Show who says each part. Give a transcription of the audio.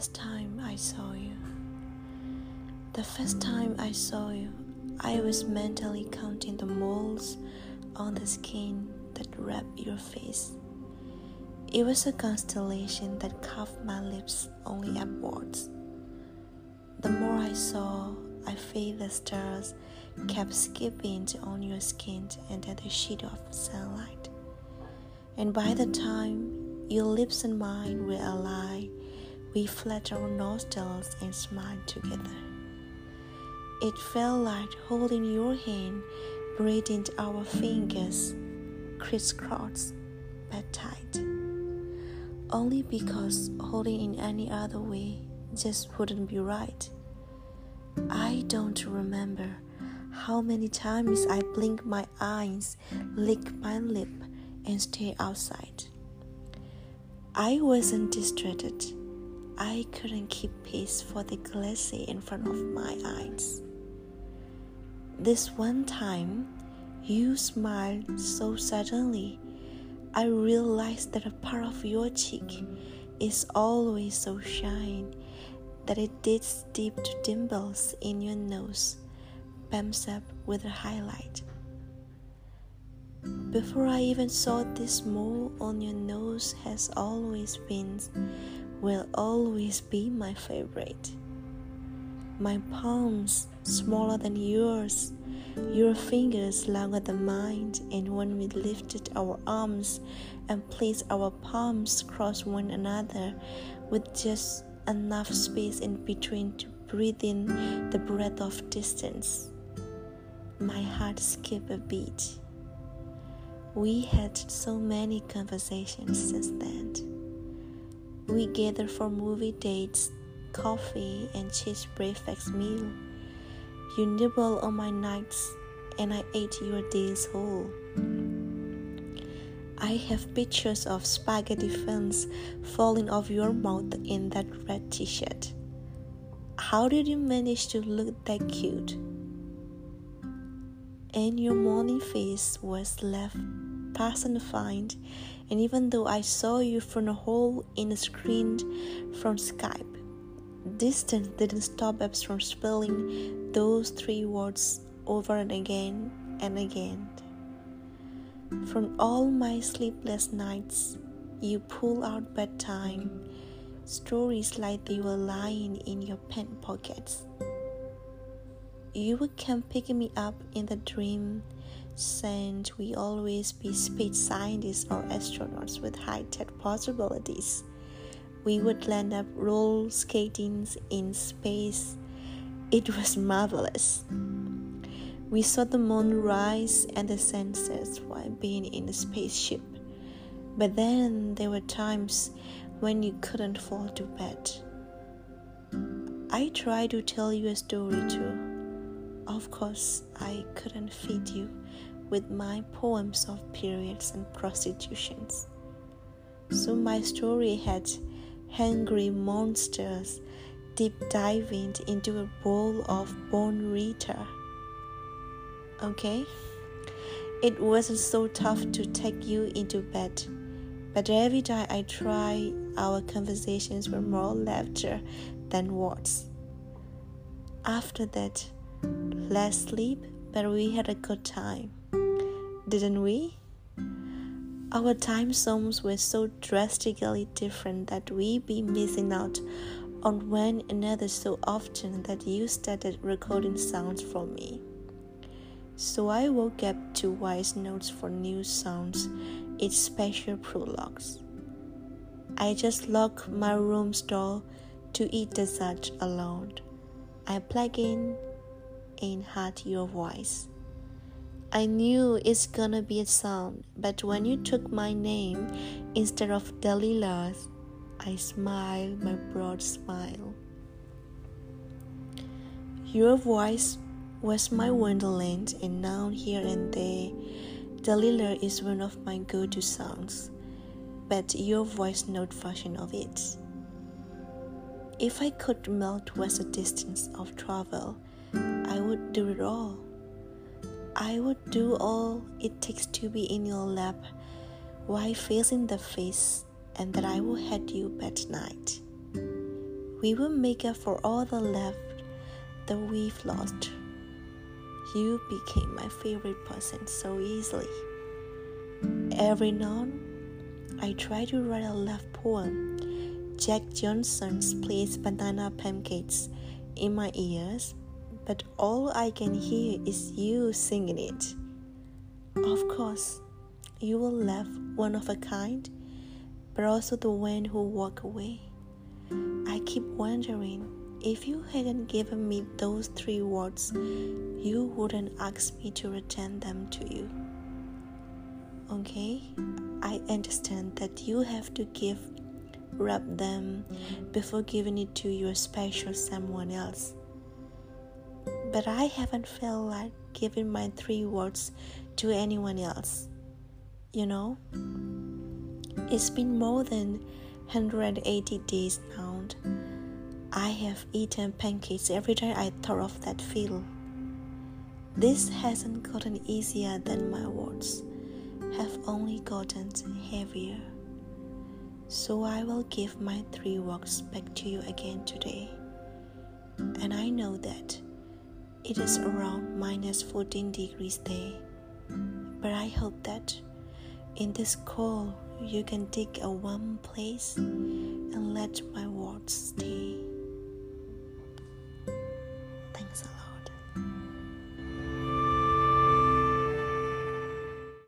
Speaker 1: first time I saw you. The first time I saw you, I was mentally counting the moles on the skin that wrapped your face. It was a constellation that carved my lips only upwards. The more I saw, I felt the stars kept skipping on your skin under the sheet of sunlight. And by the time your lips and mine were aligned, we flat our nostrils and smiled together. It felt like holding your hand, braiding our fingers crisscross but tight. Only because holding in any other way just wouldn't be right. I don't remember how many times I blinked my eyes, licked my lip, and stayed outside. I wasn't distracted. I couldn't keep pace for the glassy in front of my eyes. This one time, you smiled so suddenly, I realized that a part of your cheek is always so shiny that it digs deep to dimples in your nose, bumps up with a highlight. Before I even saw this mole on your nose has always been will always be my favorite. My palms smaller than yours, your fingers longer than mine, and when we lifted our arms and placed our palms across one another with just enough space in between to breathe in the breath of distance, my heart skipped a beat. We had so many conversations since then. We gather for movie dates, coffee, and cheese breakfast meal. You nibble on my nights, and I ate your days whole. I have pictures of spaghetti fins falling off your mouth in that red t shirt. How did you manage to look that cute? And your morning face was left personified and find, and even though I saw you from a hole in a screen from Skype, distance didn't stop us from spelling those three words over and again and again. From all my sleepless nights, you pull out bedtime stories like they were lying in your pen pockets. You would come picking me up in the dream since we always be space scientists or astronauts with high-tech possibilities. We would land up roller skating in space. It was marvelous. We saw the moon rise and the sunsets while being in a spaceship. But then there were times when you couldn't fall to bed. I try to tell you a story too. Of course, I couldn't feed you with my poems of periods and prostitutions. So my story had hungry monsters deep diving into a bowl of bone Rita. Okay? It wasn't so tough to take you into bed, but every time I tried, our conversations were more laughter than words. After that, less sleep, but we had a good time didn't we? Our time zones were so drastically different that we'd be missing out on one another so often that you started recording sounds for me. So I woke up to voice notes for new sounds, its special prologues. I just lock my room's door to eat dessert alone. I plug in and heard your voice. I knew it's gonna be a sound, but when you took my name instead of Delilah's, I smiled my broad smile. Your voice was my wonderland, and now here and there, Delilah is one of my go to songs, but your voice note version of it. If I could melt was a distance of travel, would do it all. I would do all it takes to be in your lap while facing the face, and that I will head you bed night. We will make up for all the left that we've lost. You became my favorite person so easily. Every night, I try to write a love poem. Jack Johnson's plays banana pancakes in my ears, but all I can hear is you singing it. Of course, you will love one of a kind, but also the one who walk away. I keep wondering if you hadn't given me those three words, you wouldn't ask me to return them to you. Okay, I understand that you have to give wrap them before giving it to your special someone else. But I haven't felt like giving my three words to anyone else. You know, it's been more than 180 days now. I have eaten pancakes every time I thought of that feel. This hasn't gotten easier than my words have only gotten heavier. So I will give my three words back to you again today. And I know that it is around minus 14 degrees there. But I hope that in this cold you can dig a warm place and let my words stay.